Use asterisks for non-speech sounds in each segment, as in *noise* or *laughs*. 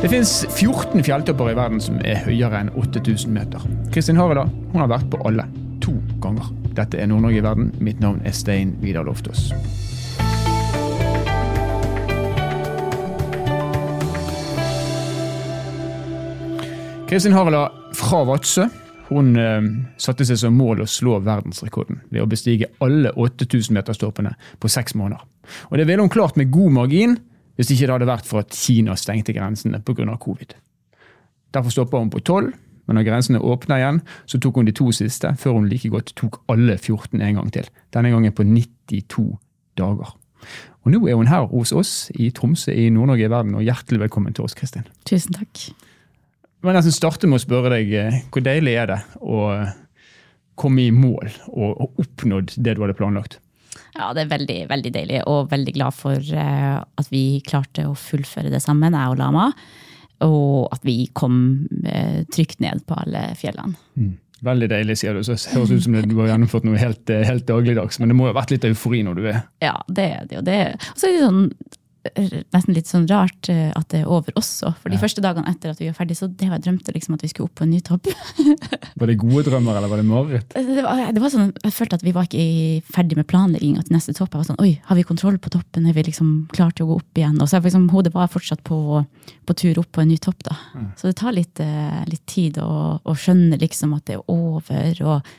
Det fins 14 fjelltopper i verden som er høyere enn 8000 meter. Kristin Harela hun har vært på alle. To ganger. Dette er Nord-Norge i verden. Mitt navn er Stein Vidar Loftaas. Kristin Harela fra Vadsø hun eh, satte seg som mål å slå verdensrekorden ved å bestige alle 8000-meterstoppene på seks måneder. Og Det ville hun klart med god margin hvis ikke det hadde vært for at Kina stengte grensene pga. covid. Derfor stoppa hun på 12, men når grensene åpna igjen, så tok hun de to siste, før hun like godt tok alle 14 en gang til. Denne gangen på 92 dager. Og Nå er hun her hos oss i Tromsø i Nord-Norge i verden, og hjertelig velkommen til oss, Kristin. Tusen takk. Jeg starter starte med å spørre deg, eh, hvor deilig er det å komme i mål og oppnådd det du hadde planlagt? Ja, det er veldig, veldig deilig, og veldig glad for eh, at vi klarte å fullføre det sammen, jeg og Lama. Og at vi kom trygt ned på alle fjellene. Mm. Veldig deilig, sier du. Så det høres ut som du har gjennomført noe helt, helt dagligdags. Men det må jo ha vært litt eufori når du er Ja, det er det jo. Og så er det sånn nesten litt sånn rart eh, at det er over også. For de ja. første dagene etter at vi var ferdig, så det var jeg drømte liksom at vi skulle opp på en ny topp. *laughs* var det gode drømmer, eller var det mareritt? Det, det, var sånn, Jeg følte at vi var ikke ferdig med planlegginga til neste topp. Jeg var sånn, oi, Har vi kontroll på toppen? Er vi liksom klare til å gå opp igjen? Og så liksom, Hodet var fortsatt på, på, tur opp på en ny topp. da. Ja. Så det tar litt, eh, litt tid å, å, skjønne liksom at det er over. og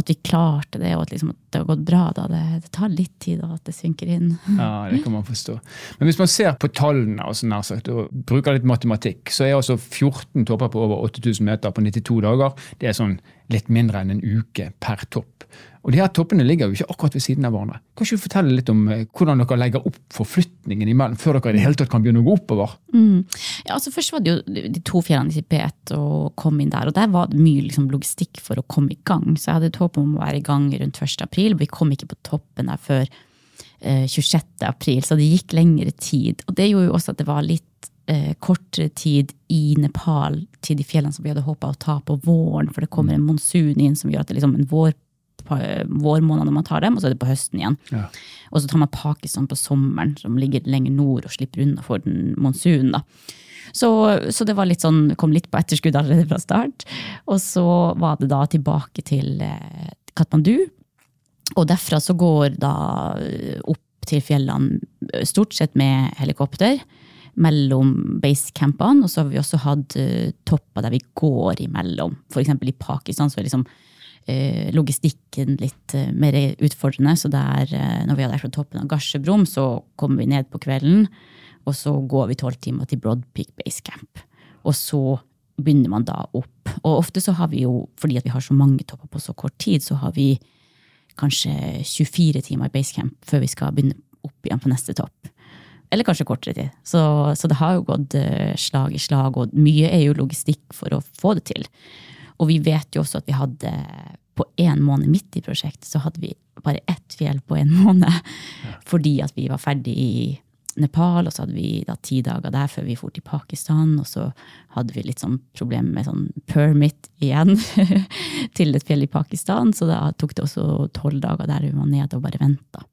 at vi klarte det, og at, liksom, at det har gått bra. Da. Det, det, tar litt tid at det synker inn. *laughs* Ja, det kan man forstå. Men hvis man ser på tallene sånn sagt, og bruker litt matematikk, så er altså 14 topper på over 8000 meter på 92 dager det er sånn litt mindre enn en uke per topp. Og de her toppene ligger jo ikke akkurat ved siden av hverandre. Kan ikke du fortelle litt om eh, hvordan dere legger opp forflytningen imellom, før dere i det hele tatt kan begynne å gå oppover? Mm. Ja, altså Først var det jo de to fjellene i Tibet og kom inn der. Og der var det mye liksom, logistikk for å komme i gang. Så jeg hadde et håp om å være i gang rundt 1. april. Vi kom ikke på toppen der før eh, 26. april, så det gikk lengre tid. Og det gjorde jo også at det var litt eh, kortere tid i Nepal til de fjellene som vi hadde håpa å ta på våren, for det kommer en monsun inn som gjør at det liksom en vår vårmånedene man tar dem, og så er det på høsten igjen. Ja. Og så tar man Pakistan på sommeren, som ligger lenger nord og slipper unna for den monsunen. da. Så, så, det var litt sånn, kom litt på etterskudd allerede fra start. Og så var det da tilbake til eh, Katmandu. Og derfra så går da opp til fjellene stort sett med helikopter mellom basecampene. Og så har vi også hatt uh, topper der vi går imellom. F.eks. i Pakistan så er liksom Eh, logistikken litt eh, mer utfordrende. Så der, eh, når vi hadde vært på toppen av Garsebrum, så kommer vi ned på kvelden. Og så går vi tolv timer til Broad Peak Base Camp. Og så begynner man da opp. Og ofte så har vi jo, fordi vi har så mange topper på så kort tid, så har vi kanskje 24 timer i basecamp før vi skal begynne opp igjen på neste topp. Eller kanskje kortere tid. Så, så det har jo gått slag i slag, og mye er jo logistikk for å få det til. Og vi vet jo også at vi hadde på én måned midt i prosjektet, så hadde vi bare ett fjell på en *laughs* måned. Ja. Fordi at vi var ferdig i Nepal, og så hadde vi da ti dager der før vi dro til Pakistan. Og så hadde vi litt sånn problemer med sånn permit igjen *laughs* til et fjell i Pakistan. Så da tok det også tolv dager der vi var nede og bare venta.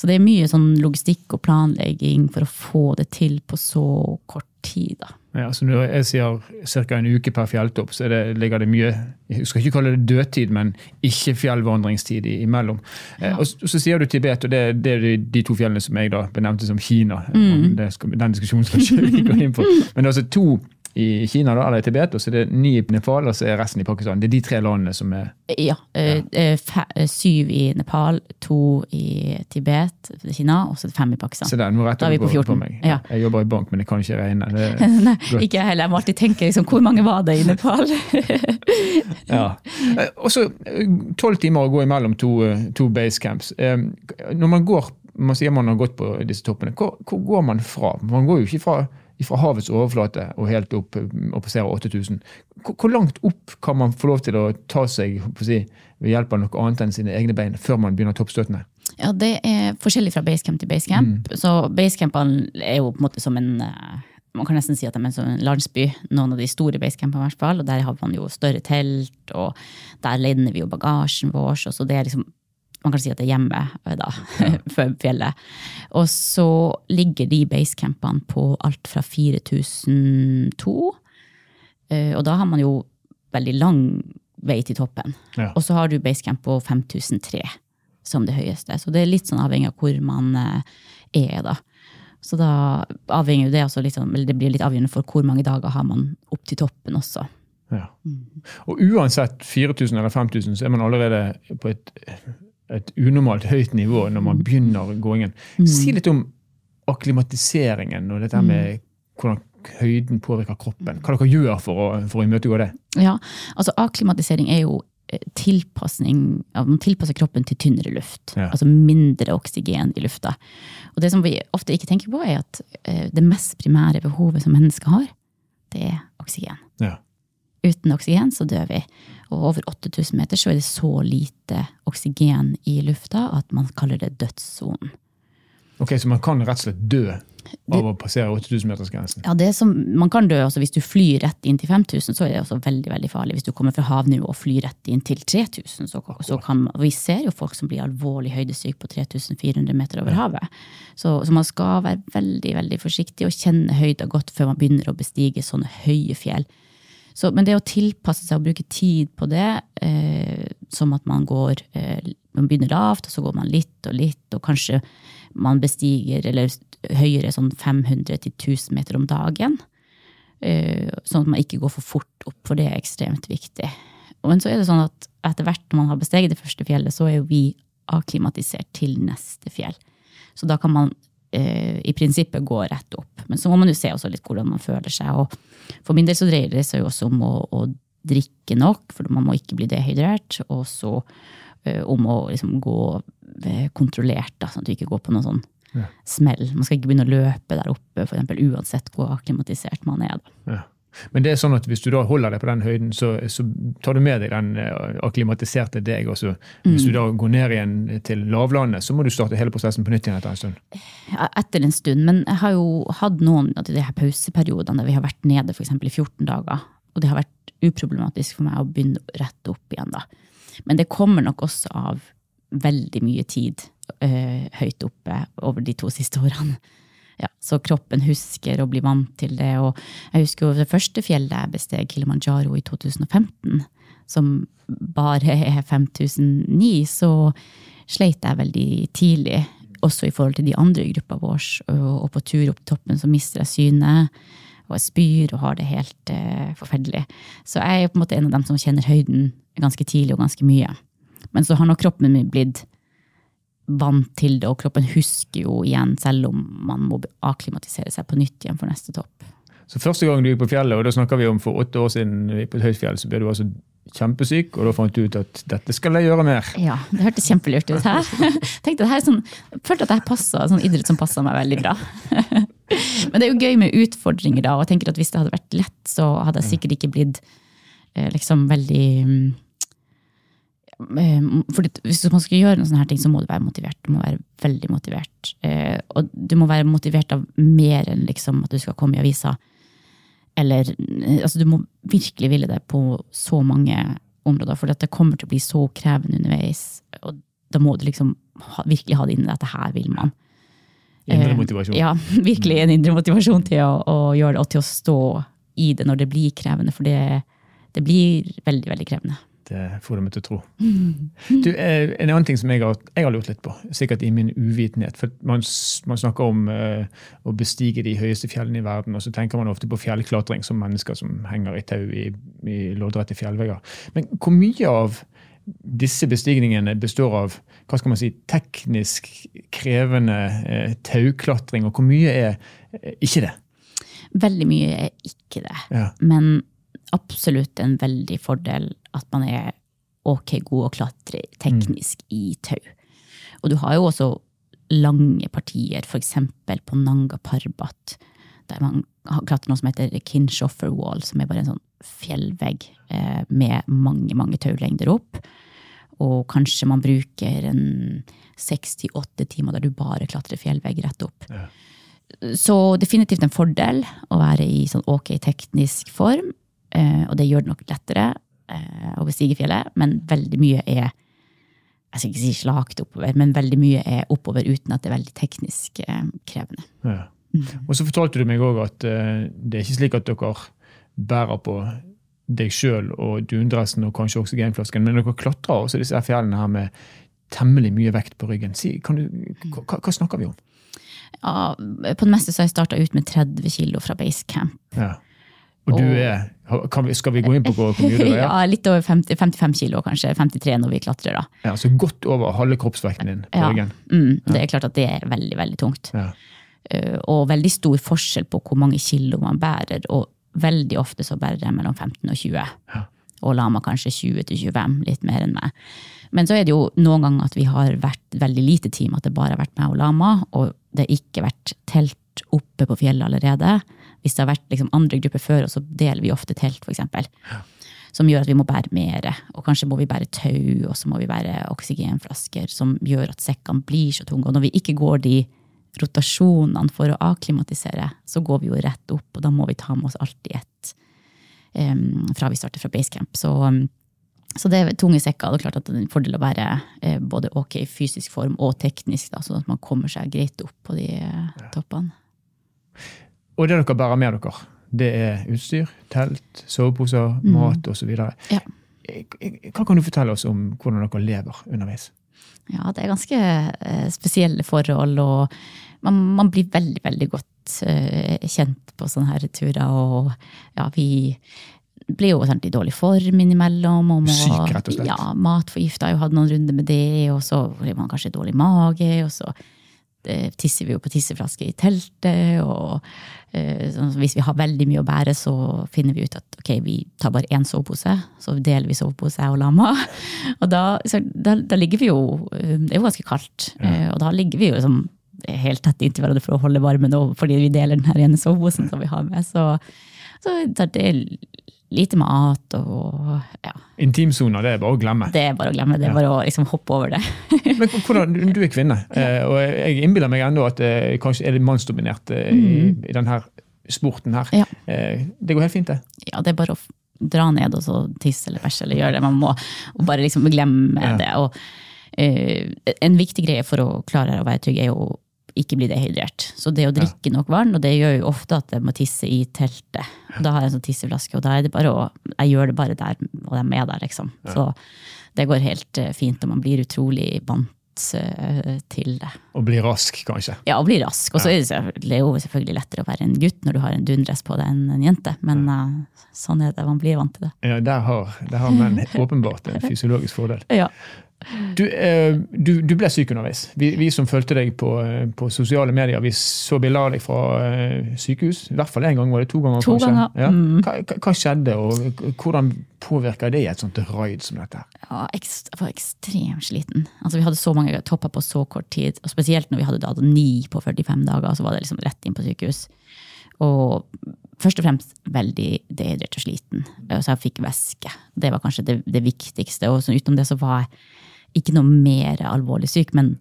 Så det er mye sånn logistikk og planlegging for å få det til på så kort tid. da. Ja, så Når jeg sier ca. en uke per fjelltopp, så det, ligger det mye jeg skal ikke kalle det dødtid, men ikke fjellvandringstid imellom. Eh, ja. Og Så sier du Tibet, og det, det, er de to fjellene som jeg da benevnte som Kina. Mm. Den diskusjonen skal ikke vi gå inn på. *laughs* Men det er altså to i Kina, da, eller i Tibet, og så er det ni i Nepal, og så er resten i Pakistan. Det er de tre landene som er Ja. ja. Eh, eh, syv i Nepal, to i Tibet, Kina, og så er fem i Pakistan. Se der, nå retter du på, på, meg. Ja. Jeg jobber i bank, men jeg kan ikke regne. *laughs* Nei, ikke jeg heller. Jeg må alltid tenke liksom, hvor mange var det i Nepal? *laughs* ja. Eh, og så tolv timer å gå imellom to, to basecamps. Når man går man sier man har gått på disse toppene, hvor, hvor går man fra? Man går jo ikke fra fra havets overflate og helt opp og passerer 8000. Hvor langt opp kan man få lov til å ta seg si, ved hjelp av noe annet enn sine egne bein før man begynner toppstøtene? Ja, Det er forskjellig fra basecamp til basecamp. Mm. Så basecampene er jo på en måte som en eh, man kan nesten si at de er som en landsby. Noen av de store basecampene, hvert fall. Og der har man jo større telt, og der lender vi jo bagasjen vår. Så det er liksom man kan si at det er hjemme da, da, *laughs* for fjellet. Og så ligger de basecampene på alt fra 4002, eh, og da har man jo veldig lang vei til toppen. Ja. Og så har du basecamp på 5003 som det høyeste. Så det er litt sånn avhengig av hvor man eh, er, da. Så da avhenger det også sånn, eller det blir litt avgjørende for hvor mange dager har man opp til toppen også. Ja. Og uansett 4000 eller 5000, så er man allerede på et, et unormalt høyt nivå når man begynner gåingen. Si litt om akklimatiseringen og dette med hvordan høyden påvirker kroppen. Hva dere gjør for å, for å imøtegå det. Ja, altså Akklimatisering er jo eh, tilpasning Man tilpasser kroppen til tynnere luft. Ja. Altså mindre oksygen i lufta. Og det som vi ofte ikke tenker på, er at eh, det mest primære behovet som mennesker har, det er oksygen. Ja. Uten oksygen så dør vi. Og over 8000 meter så er det så lite oksygen i lufta at man kaller det dødssonen. Ok, Så man kan rett og slett dø av å passere 8000-metersgrensen? Ja, det som, Man kan dø også hvis du flyr rett inn til 5000, så er det også veldig veldig farlig. Hvis du kommer fra havnivå og flyr rett inn til 3000, så, så kan man, Vi ser jo folk som blir alvorlig høydesyke på 3400 meter over havet. Så, så man skal være veldig veldig forsiktig og kjenne høyda godt før man begynner å bestige sånne høye fjell. Så, men det å tilpasse seg og bruke tid på det, eh, som at man går eh, Man begynner lavt, og så går man litt og litt, og kanskje man bestiger eller høyere sånn 500 til 1000 meter om dagen. Eh, sånn at man ikke går for fort opp, for det er ekstremt viktig. Men så er det sånn at etter hvert når man har besteget det første fjellet, så er jo vi akklimatisert til neste fjell. Så da kan man i prinsippet gå rett opp. Men så må man jo se også litt hvordan man føler seg. Og for min del så dreier det seg jo også om å, å drikke nok, for man må ikke bli dehydrert. Og så eh, om å liksom gå eh, kontrollert, da, sånn at du ikke går på noen sånn Ja. smell. Man skal ikke begynne å løpe der oppe, for eksempel, uansett hvor akklimatisert man er. Da. Ja. Men det er sånn at hvis du da holder deg på den høyden, så, så tar du med deg den eh, akklimatiserte deg. også. Hvis du da går ned igjen til lavlandet, så må du starte hele prosessen på nytt igjen etter en stund. Etter en stund. Men jeg har jo hatt noen av de her pauseperiodene der vi har vært nede eksempel i 14 dager. Og det har vært uproblematisk for meg å begynne rett opp igjen da. Men det kommer nok også av veldig mye tid øh, høyt oppe over de to siste årene. Ja, så kroppen husker og blir vant til det. Og jeg husker jo det første fjellet jeg besteg, Kilimanjaro, i 2015, som bare er 5009, så sleit jeg veldig tidlig. Også i forhold til de andre i gruppa vår. Og, på tur opp toppen så mister jeg synet. Og jeg spyr og har det helt eh, forferdelig. Så jeg er på en måte en av dem som kjenner høyden ganske tidlig og ganske mye. Men så har nok kroppen min blitt vant til det, og kroppen husker jo igjen, selv om man må akklimatisere seg på nytt igjen for neste topp. Så første gang du gikk på fjellet, og da snakker vi om for åtte år siden vi gikk på et høyt fjell, så ble du altså kjempesyk, og da fant du ut at dette skal jeg gjøre mer. Ja, det hørtes kjempelurt ut. her. *laughs* Tenkte det her er sånn, følte at det her passet, sånn idrett som passer meg veldig bra. *laughs* Men det er jo gøy med utfordringer, da, og jeg tenker at hvis det hadde vært lett, så hadde jeg sikkert ikke blitt eh, liksom veldig mm, for Hvis man skal gjøre noen sånne her ting, så må du være motivert. Du må være veldig motivert. Eh, Og du må være motivert av mer enn liksom at du skal komme i avisa. Eller altså Du må virkelig ville det på så mange områder, for det kommer til å bli så krevende underveis. Og da må du liksom ha, virkelig ha det inni deg at det her vil man. Indre Eh, motivasjon. Ja, *laughs* virkelig en indre motivasjon til å, å gjøre det, og til å stå i det når det blir krevende. For det, det blir veldig, veldig krevende. Det får du meg til å tro. *laughs* Du, eh, en annen ting som jeg har, jeg har lurt litt på, sikkert i min uvitenhet for Man, man snakker om uh, å bestige de høyeste fjellene i verden, og så tenker man ofte på fjellklatring som mennesker som henger i tau i, i loddrette fjellvegger. Men hvor mye av disse bestigningene består av hva skal man si, teknisk krevende eh, tauklatring, og hvor mye er eh, ikke det? Veldig mye er ikke det. Ja. Men absolutt en veldig fordel at man er ok god å klatre teknisk i tau. Og du har jo også lange partier, f.eks. på Nanga Parbat, der man har klatrer noe som heter Kinshoffer Wall, som er bare en sånn fjellvegg eh, med mange, mange taulengder opp. Og kanskje man bruker en seks til åtte timer der du bare klatrer fjellvegg rett opp. Ja. Så definitivt en fordel å være i sånn ok teknisk form, eh, og det gjør det nok lettere å bestige fjellet, men veldig mye er jeg skal ikke si slakt oppover, men veldig mye er oppover uten at det er veldig teknisk eh, krevende. Ja. Og så fortalte du meg òg at eh, det er ikke slik at dere bærer på deg sjøl og dundressen og kanskje oksygenflasken, men dere klatrer også disse fjellene her med temmelig mye vekt på ryggen. Si, kan du, hva, hva snakker vi om? Ja, på det meste så har jeg starta ut med 30 kilo fra basecamp. Ja. Og du er vi, Skal vi gå inn på hvor mye du *laughs* er? Ja, litt over 50, 55 kilo, kanskje. 53 når vi klatrer, da. Ja, Så godt over halve kroppsvekten din på Ja. ryggen. Mm, det er klart at det er veldig, veldig tungt. Ja. Eh, Og veldig stor forskjell på hvor mange kilo man bærer. Og veldig ofte så bærer jeg mellom 15 og 20. Ja. Og lama kanskje 20 til 25, litt mer enn meg. Men så er det jo noen ganger at vi har vært veldig lite team, at det bare har vært meg og lama, og det har ikke vært telt oppe på fjellet allerede. Hvis det har vært liksom andre grupper før, og så deler vi ofte telt, f.eks. Som gjør at vi må bære mer, og kanskje må vi bære tau, og så må vi bære oksygenflasker, som gjør at sekkene blir så tunge. Og når vi ikke går de rotasjonene for å akklimatisere, så går vi jo rett opp, og da må vi ta med oss alltid ett um, fra vi starter fra basecamp. Så, um, så det er tunge sekker. Det er klart at det er en fordel å være uh, både ok i fysisk form og teknisk, da, sånn at man kommer seg greit opp på de uh, toppene. Og det dere bærer med dere, det er utstyr, telt, soveposer, mat osv. Mm. Ja. Hva kan du fortelle oss om hvordan dere lever underveis? Ja, det er ganske eh, spesielle forhold, og man, man blir veldig, veldig godt eh, kjent på sånne her turer. Og ja, vi blir jo sant, i dårlig form innimellom. Og må, Syk, rett og slett. Ja, matforgifta. Jeg jo hatt noen runder med det, og så blir man kanskje dårlig mage, og så tisser vi jo på tisseflaske i teltet. og eh, sånn, Hvis vi har veldig mye å bære, så finner vi ut at ok, vi tar bare én sovepose. Så deler vi sovepose, jeg og lama. Og da, så, da, da ligger vi jo eh, Det er jo ganske kaldt. ja. Og da ligger vi jo liksom helt tett inntil hverandre for å holde varmen, og fordi vi deler den her ene soveposen som vi har med. Så, så det er lite mat og ja. Intimsoner, det er bare å glemme. Det er bare å glemme. Det er bare å liksom hoppe over det. *laughs* Men hvordan, du- er kvinne, *laughs* eh, og jeg innbiller meg ennå at eh, kanskje er det mannsdominert eh, i, i denne sporten her. Ja. Det går helt fint, det. ja, det er bare å dra ned og så tisse eller bæsje eller gjøre det man må. Og bare liksom glemme Ja. det. Og, uh, en viktig greie for å klare å være trygg, er jo ikke bli dehydrert. Så det å drikke nok vann, og det gjør jo ofte at jeg må tisse i teltet. Da har jeg en sånn tisseflaske, og da er det bare å Jeg gjør det bare der, og de er der, liksom. Så det går helt eh, fint, og man blir utrolig vant eh, til det. Og bli rask, kanskje. Ja, og bli rask. Og så er det jo selvfølgelig lettere å være en gutt når du har en dundress på deg enn en jente, men eh, sånn er det, man blir vant til det. Ja, der har, der har menn åpenbart en fysiologisk fordel. *laughs* Ja. Du, eh, du, du ble syk underveis. Vi, vi som fulgte deg på, eh, på sosiale medier, vi så bilder av deg fra eh, sykehus. I hvert fall én gang, var det to ganger? To kanskje? ganger, Ja. mm. Hva, hva- skjedde, og hvordan påvirker det et sånt raid som dette? Ja, jeg var ekstremt sliten. Altså, vi hadde så mange topper på så kort tid. Og spesielt når vi hadde da ni på 45 dager, så var det liksom rett inn på sykehus. Og først og fremst veldig dehydrert og sliten. Så jeg fikk væske. Det var kanskje det, det viktigste. Og så utenom det så var jeg ikke noe mer alvorlig syk, men,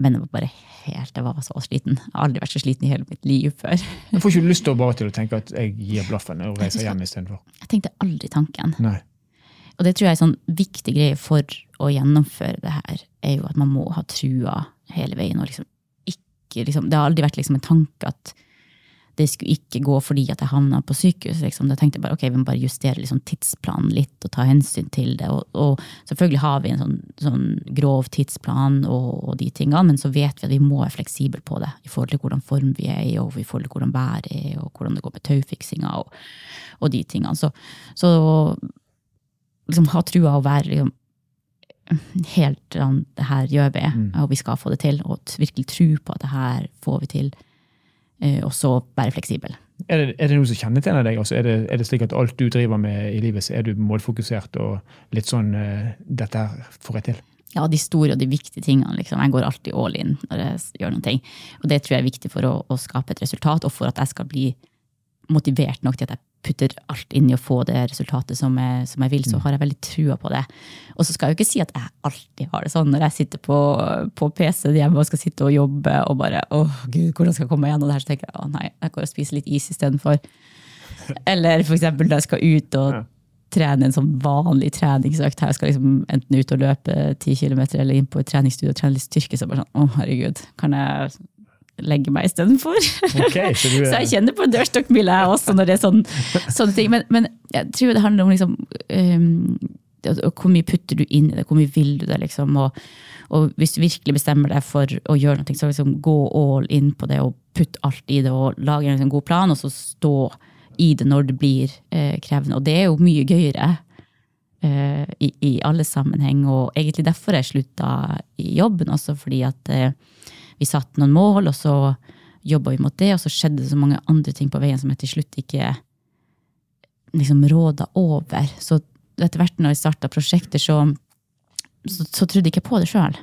men jeg var bare helt, jeg var så sliten. Jeg har aldri vært så sliten i hele mitt liv før. Jeg får ikke lyst til å bare til å tenke at jeg gir blaffen og reiser hjem istedenfor. Jeg tenkte aldri tanken. Nei. Og det tror jeg er en sånn viktig greie for å gjennomføre det her, er jo at man må ha trua hele veien. og liksom ikke, liksom, Det har aldri vært liksom en tanke at det skulle ikke gå fordi at jeg havna på sykehus. Liksom. Da tenkte jeg bare ok, vi må bare justere liksom, tidsplanen litt og ta hensyn til det. Og, og selvfølgelig har vi en sånn, sånn grov tidsplan og, og de tingene, men så vet vi at vi må være fleksible på det i forhold til hvordan form vi er i, og i forhold til hvordan været er, og hvordan det går med taufiksinga og, og de tingene. Så, så liksom ha trua og være liksom, helt sånn, det her gjør vi, og vi skal få det til. Og virkelig tro på at det her får vi til. Eh, Og så være fleksibel. Er det, er det noe som kjennetegner deg? Altså, er, det, er det slik at alt du driver med i livet, så er du målfokusert og litt sånn eh, 'Dette får jeg til'? Ja, de store og de viktige tingene. Liksom. Jeg går alltid all in når jeg gjør ting. Og det tror jeg er viktig for å, å skape et resultat, og for at jeg skal bli motivert nok til at jeg putter alt inn i å få det resultatet som jeg, som jeg vil, så har jeg veldig trua på det. Og så skal jeg jo ikke si at jeg alltid har det sånn når jeg sitter på, på PC hjemme og skal sitte og jobbe og bare Å, gud, hvordan skal jeg komme meg gjennom det her? Så tenker jeg å nei, jeg går og spiser litt is istedenfor. *laughs* Eller eksempel da jeg skal ut og trene en sånn vanlig treningsøkt her, jeg skal liksom enten ut og løpe ti kilometer eller inn på et treningsstudio og trene litt styrke, så bare sånn å herregud, kan jeg legge meg istedenfor? Okay, så, du, *laughs* så jeg kjenner på en dørstokkmila også når det er sånn, sånne ting. Men, men, jeg tror det handler om liksom, um, det, hvor mye putter du inn i det, hvor mye vil du det, liksom. Og, og hvis du virkelig bestemmer deg for å gjøre noe, så liksom gå all in på det og putt alt i det og lage en liksom god plan, og så stå i det når det blir eh, krevende. Og det er jo mye gøyere eh, i, i, alle sammenheng, og egentlig derfor jeg slutta i jobben også, fordi at eh, vi satte noen mål, og så jobba vi mot det, og så skjedde det så mange andre ting på veien som jeg til slutt ikke liksom råda over. Så etter hvert når jeg starta prosjekter, så, så, så, trodde jeg ikke på det sjøl.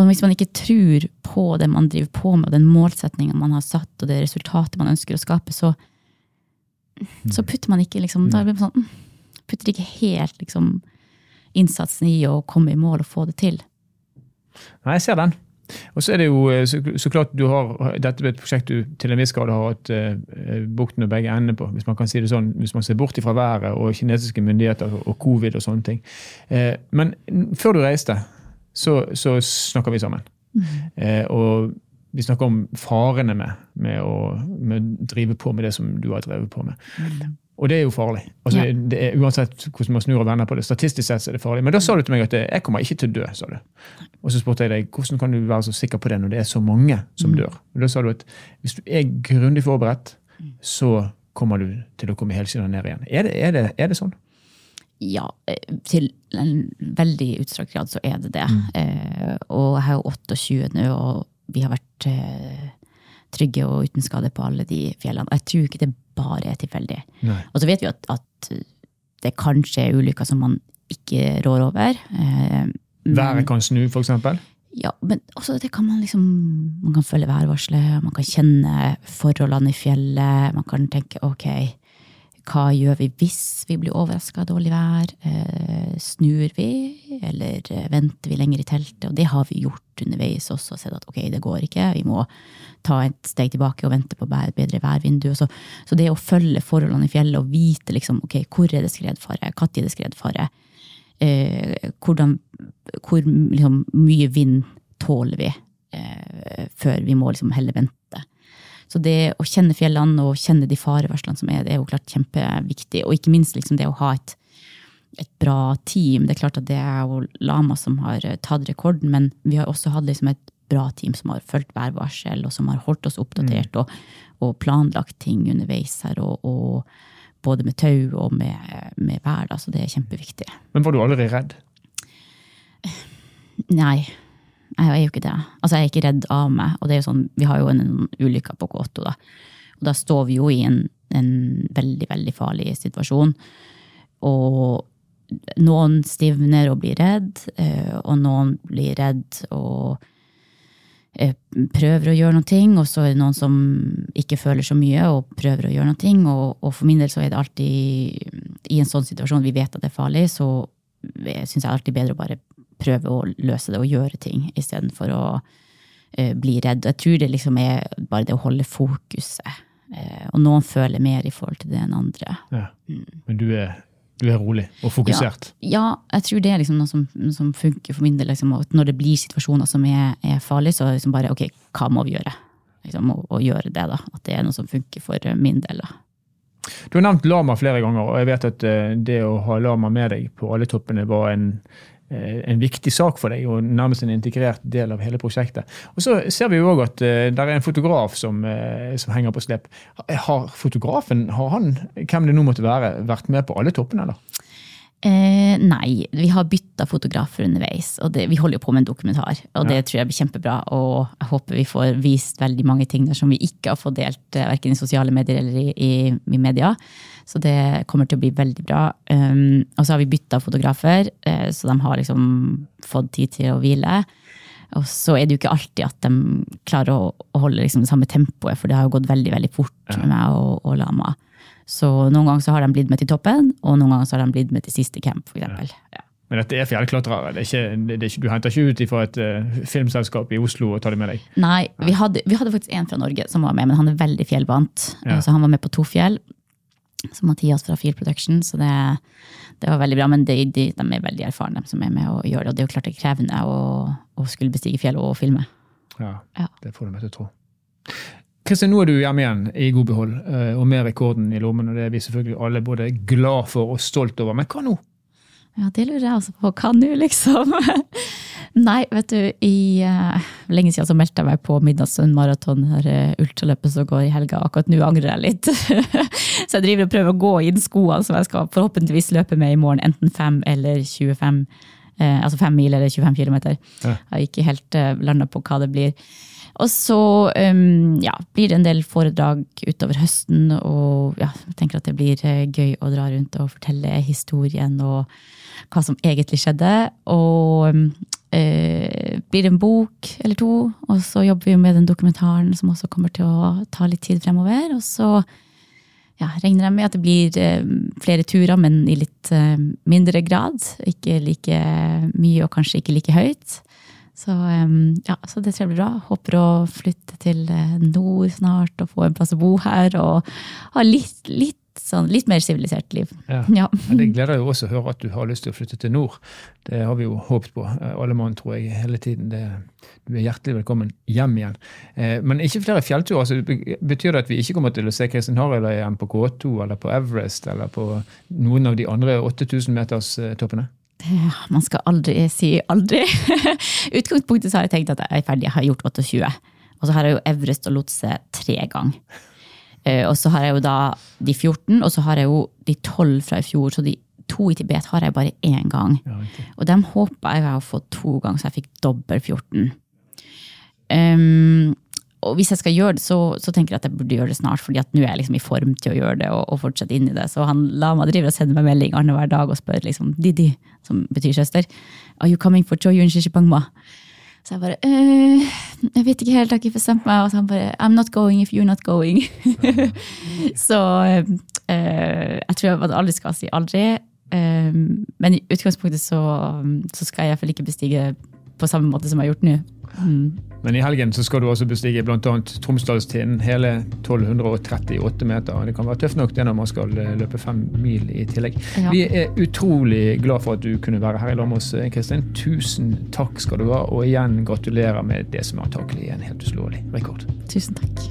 Og hvis man ikke tror på det man driver på med, og den målsettinga man har satt, og det resultatet man ønsker å skape, så, så putter man ikke liksom, da blir man sånn, putter ikke helt liksom, innsatsen i å komme i mål og få det til. Nei, jeg ser den. Og så er det jo eh, så, så klart du har dette er et prosjekt du til en viss grad har hatt eh, bukten og begge endene på, hvis man kan si det sånn, hvis man ser bort fra været og kinesiske myndigheter og covid og sånne ting. Eh, men før du reiste, så, så snakker vi sammen. Mm. Uh, og vi snakker om farene med, med, å, med, drive på med det som du har drevet på med. Mm. Og det er jo farlig. Altså, ja. det er, uansett hvordan man snur og vender på det. Statistisk sett er det farlig. Men da sa du til meg at jeg kommer ikke til å dø. sa du. Og så spurte jeg deg hvordan kan du være så sikker på det når det er så mange som mm. dør. Og da sa du at hvis du er grundig forberedt, så kommer du til å komme helskinna ned igjen. Er det, er, det, er det, sånn? Ja, eh, til en veldig utstrakt grad så er det det. Mm. Eh, og jeg er jo 28 nå, og vi har vært eh, trygge og uten skade på alle de fjellene. Jeg tror ikke det bare er tilfeldig. Og så vet vi at, at det kanskje er ulykker som man ikke rår over. Eh, Været kan snu, f.eks.? Ja, men også det kan man liksom Man kan følge værvarselet, man kan kjenne forholdene i fjellet. Man kan tenke ok, hva gjør vi hvis vi blir overraska av dårlig vær? Eh, snur vi, eller eh, venter vi lenger i teltet? Og det har vi gjort underveis også, sett at ok, det går ikke. Vi må ta et steg tilbake og vente på bedre værvindu. Så, så, det å følge forholdene i fjellet og vite liksom, ok, hvor er det skredfare, når er det skredfare, eh, hvordan, hvor liksom, mye vind tåler vi før vi må liksom heller vente så det å kjenne fjellene og kjenne de farevarslene som er, det er jo klart kjempeviktig. Og ikke minst liksom det å ha et, et, bra team. Det er klart at det er jo Lama som har eh, tatt rekorden, men vi har også hatt liksom et bra team som har fulgt værvarsel, og som har holdt oss oppdatert mm. og, og, planlagt ting underveis her. og, og både med tau og med, med vær. Da, så det er kjempeviktig. Men var du aldri redd? Nei. Jeg er jo ikke det. Altså, jeg er ikke redd av meg. Og det er jo sånn, vi har jo en, en ulykke på K8, da. Og da står vi jo i en, en veldig, veldig farlig situasjon. Og noen stivner og blir redd, eh, og noen blir redd og eh, prøver å gjøre noe, og så er det noen som ikke føler så mye og prøver å gjøre noe. Og, og for min del så er det alltid i en sånn situasjon vi vet at det er farlig, så syns jeg alltid bedre å bare prøve å løse det og gjøre ting istedenfor å uh, bli redd. Jeg tror det liksom er bare det å holde fokuset. Uh, og noen føler mer i forhold til det enn andre. Ja. Mm. Men du er, du er, rolig og fokusert? Ja, ja, jeg tror det er liksom noe som, som funker for min del. Liksom, når det blir situasjoner som er, er farlige, så liksom bare ok, hva må vi gjøre? Liksom, å, å, gjøre det, da. At det er noe som funker for min del. da. Du har nevnt lama flere ganger, og jeg vet at eh, det å ha lama med deg på alle toppene var en, Eh, en viktig sak for deg og nærmest en integrert del av hele prosjektet. Og Så ser vi jo òg at uh, det er en fotograf som, uh, som henger på slep. Har fotografen, har han, hvem det nå måtte være, vært med på alle toppene, eller? Eh, nei, vi har bytta fotografer underveis. og det, Vi holder jo på med en dokumentar, og det tror jeg blir kjempebra. Og jeg håper vi får vist veldig mange ting der som vi ikke har fått delt, eh, verken i sosiale medier eller i, i, i, media. Så det kommer til å bli veldig bra. Um, og så har vi bytta fotografer, uh, så de har liksom fått tid til å hvile. Og så er det jo ikke alltid at de klarer å, å holde liksom det samme tempoet, for det har jo gått veldig veldig fort med meg og, og Lama. Så noen ganger så har de blitt med til toppen, og noen ganger så har de blitt med til siste camp. For ja. Men dette er fjellklatrere? Det er ikke, det er ikke, du henter ikke ut fra et uh, filmselskap i Oslo og tar det med deg? Nei, vi hadde, vi hadde, faktisk en fra Norge som var med, men han er veldig fjellvant. Ja. Så han var med på to fjell. Så Mathias fra Field Production, så det, det var veldig bra. Men de, de, de, er veldig erfarne, de som er med og gjør det. Og det er jo klart det er krevende å, å skulle bestige fjell og filme. Ja, ja. det får du meg til å tro. Kristin, nå er du hjemme igjen i god behold, eh, og med rekorden i lommen. og Det er vi selvfølgelig alle både glad for og stolt over. Men hva nå? Ja, det lurer jeg også på. Hva nå, liksom? *laughs* Nei, vet du, i uh, lenge siden så meldte jeg meg på middagssøvnmaraton, uh, ultraløpet som går i helga. Akkurat nå angrer jeg litt. *laughs* så jeg driver og prøver å gå inn skoene som jeg skal forhåpentligvis løpe med i morgen, enten 5 eller 25. Uh, altså 5 mil eller 25 km. Ja. Jeg har ikke helt uh, landa på hva det blir. Og så um, ja, blir det en del foredrag utover høsten, og ja, jeg tenker at det blir gøy å dra rundt og fortelle historien og hva som egentlig skjedde. Og eh, blir det en bok eller to, og så jobber vi med den dokumentaren som også kommer til å ta litt tid fremover. Og så ja, regner jeg med at det blir eh, flere turer, men i litt eh, mindre grad. Ikke like mye og kanskje ikke like høyt. Så, ja, så det tror jeg blir bra. Håper å flytte til eh, nord snart og få en plass å bo her. Og ha litt, litt sånn litt mer sivilisert liv. Ja. *laughs* ja. Det gleder jo også å høre at du har lyst til å flytte til nord. Det har vi jo håpet på, eh, alle mann, tror jeg, hele tiden. Det, du er hjertelig velkommen hjem igjen. Eh, men ikke flere fjellturer. Altså, betyr det at vi ikke kommer til å se Kristin Harald igjen på K2 eller på Everest eller på noen av de andre 8000-meterstoppene? Ja, man skal aldri si aldri. *laughs* Utgangspunktet så har jeg tenkt at jeg er ferdig, jeg har gjort 28. Og så har jeg jo Everest og Lotse tre ganger. Eh, og så har jeg jo da de 14, og så har jeg jo de 12 fra i fjor. Så de to i Tibet har jeg bare én gang. Ja, og dem håper jeg å få to ganger, så jeg fikk dobbel 14. Um, og hvis jeg skal gjøre det, så, så, tenker jeg at jeg burde gjøre det snart, fordi at nå er jeg liksom i form til å gjøre det og, og fortsette inn i det. Så han la meg drive og sende meg melding annenhver dag og spør liksom, Didi, som betyr søster, are you coming for Choyun Shishipangma? Så jeg bare øh, Jeg vet ikke helt, jeg har ikke bestemt meg. Og så han bare I'm not going if you're not going. *laughs* så øh, jeg tror jeg aldri skal si aldri. Øh, men i utgangspunktet så, så skal jeg iallfall ikke bestige på samme måte som jeg har gjort nå. Mm. Men i helgen så skal du også bestige bl.a. Tromsdalstinden, hele 1238 meter. Det kan være tøft nok det når man skal eh, løpe fem mil i tillegg. Ja. Vi er utrolig glad for at du kunne være her i lag med oss, eh, Kristin. Tusen takk skal du ha, og igjen gratulerer med det som antakelig er en helt uslåelig rekord. Tusen takk.